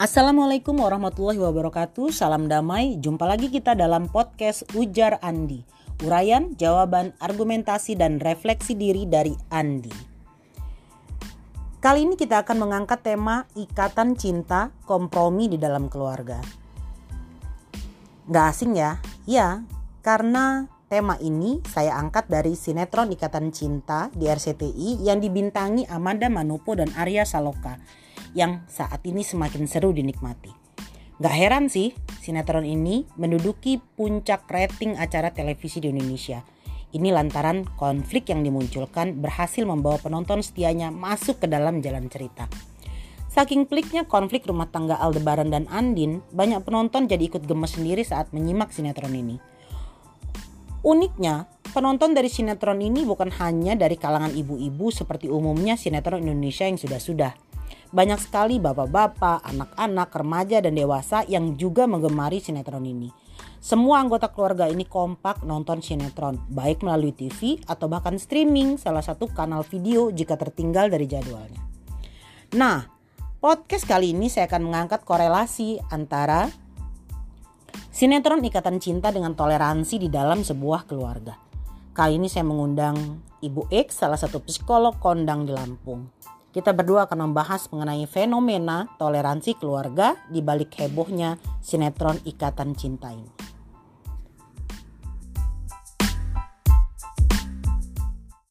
Assalamualaikum warahmatullahi wabarakatuh. Salam damai. Jumpa lagi kita dalam podcast Ujar Andi. Uraian, jawaban, argumentasi dan refleksi diri dari Andi. Kali ini kita akan mengangkat tema ikatan cinta kompromi di dalam keluarga. Gak asing ya? Ya, karena tema ini saya angkat dari sinetron Ikatan Cinta di RCTI yang dibintangi Amanda Manopo dan Arya Saloka yang saat ini semakin seru dinikmati. Gak heran sih, sinetron ini menduduki puncak rating acara televisi di Indonesia. Ini lantaran konflik yang dimunculkan berhasil membawa penonton setianya masuk ke dalam jalan cerita. Saking peliknya konflik rumah tangga Aldebaran dan Andin, banyak penonton jadi ikut gemes sendiri saat menyimak sinetron ini. Uniknya, penonton dari sinetron ini bukan hanya dari kalangan ibu-ibu seperti umumnya sinetron Indonesia yang sudah-sudah banyak sekali bapak-bapak, anak-anak, remaja, dan dewasa yang juga menggemari sinetron ini. Semua anggota keluarga ini kompak nonton sinetron, baik melalui TV atau bahkan streaming salah satu kanal video jika tertinggal dari jadwalnya. Nah, podcast kali ini saya akan mengangkat korelasi antara sinetron Ikatan Cinta dengan toleransi di dalam sebuah keluarga. Kali ini saya mengundang Ibu X, salah satu psikolog kondang di Lampung. Kita berdua akan membahas mengenai fenomena toleransi keluarga di balik hebohnya sinetron Ikatan Cinta ini.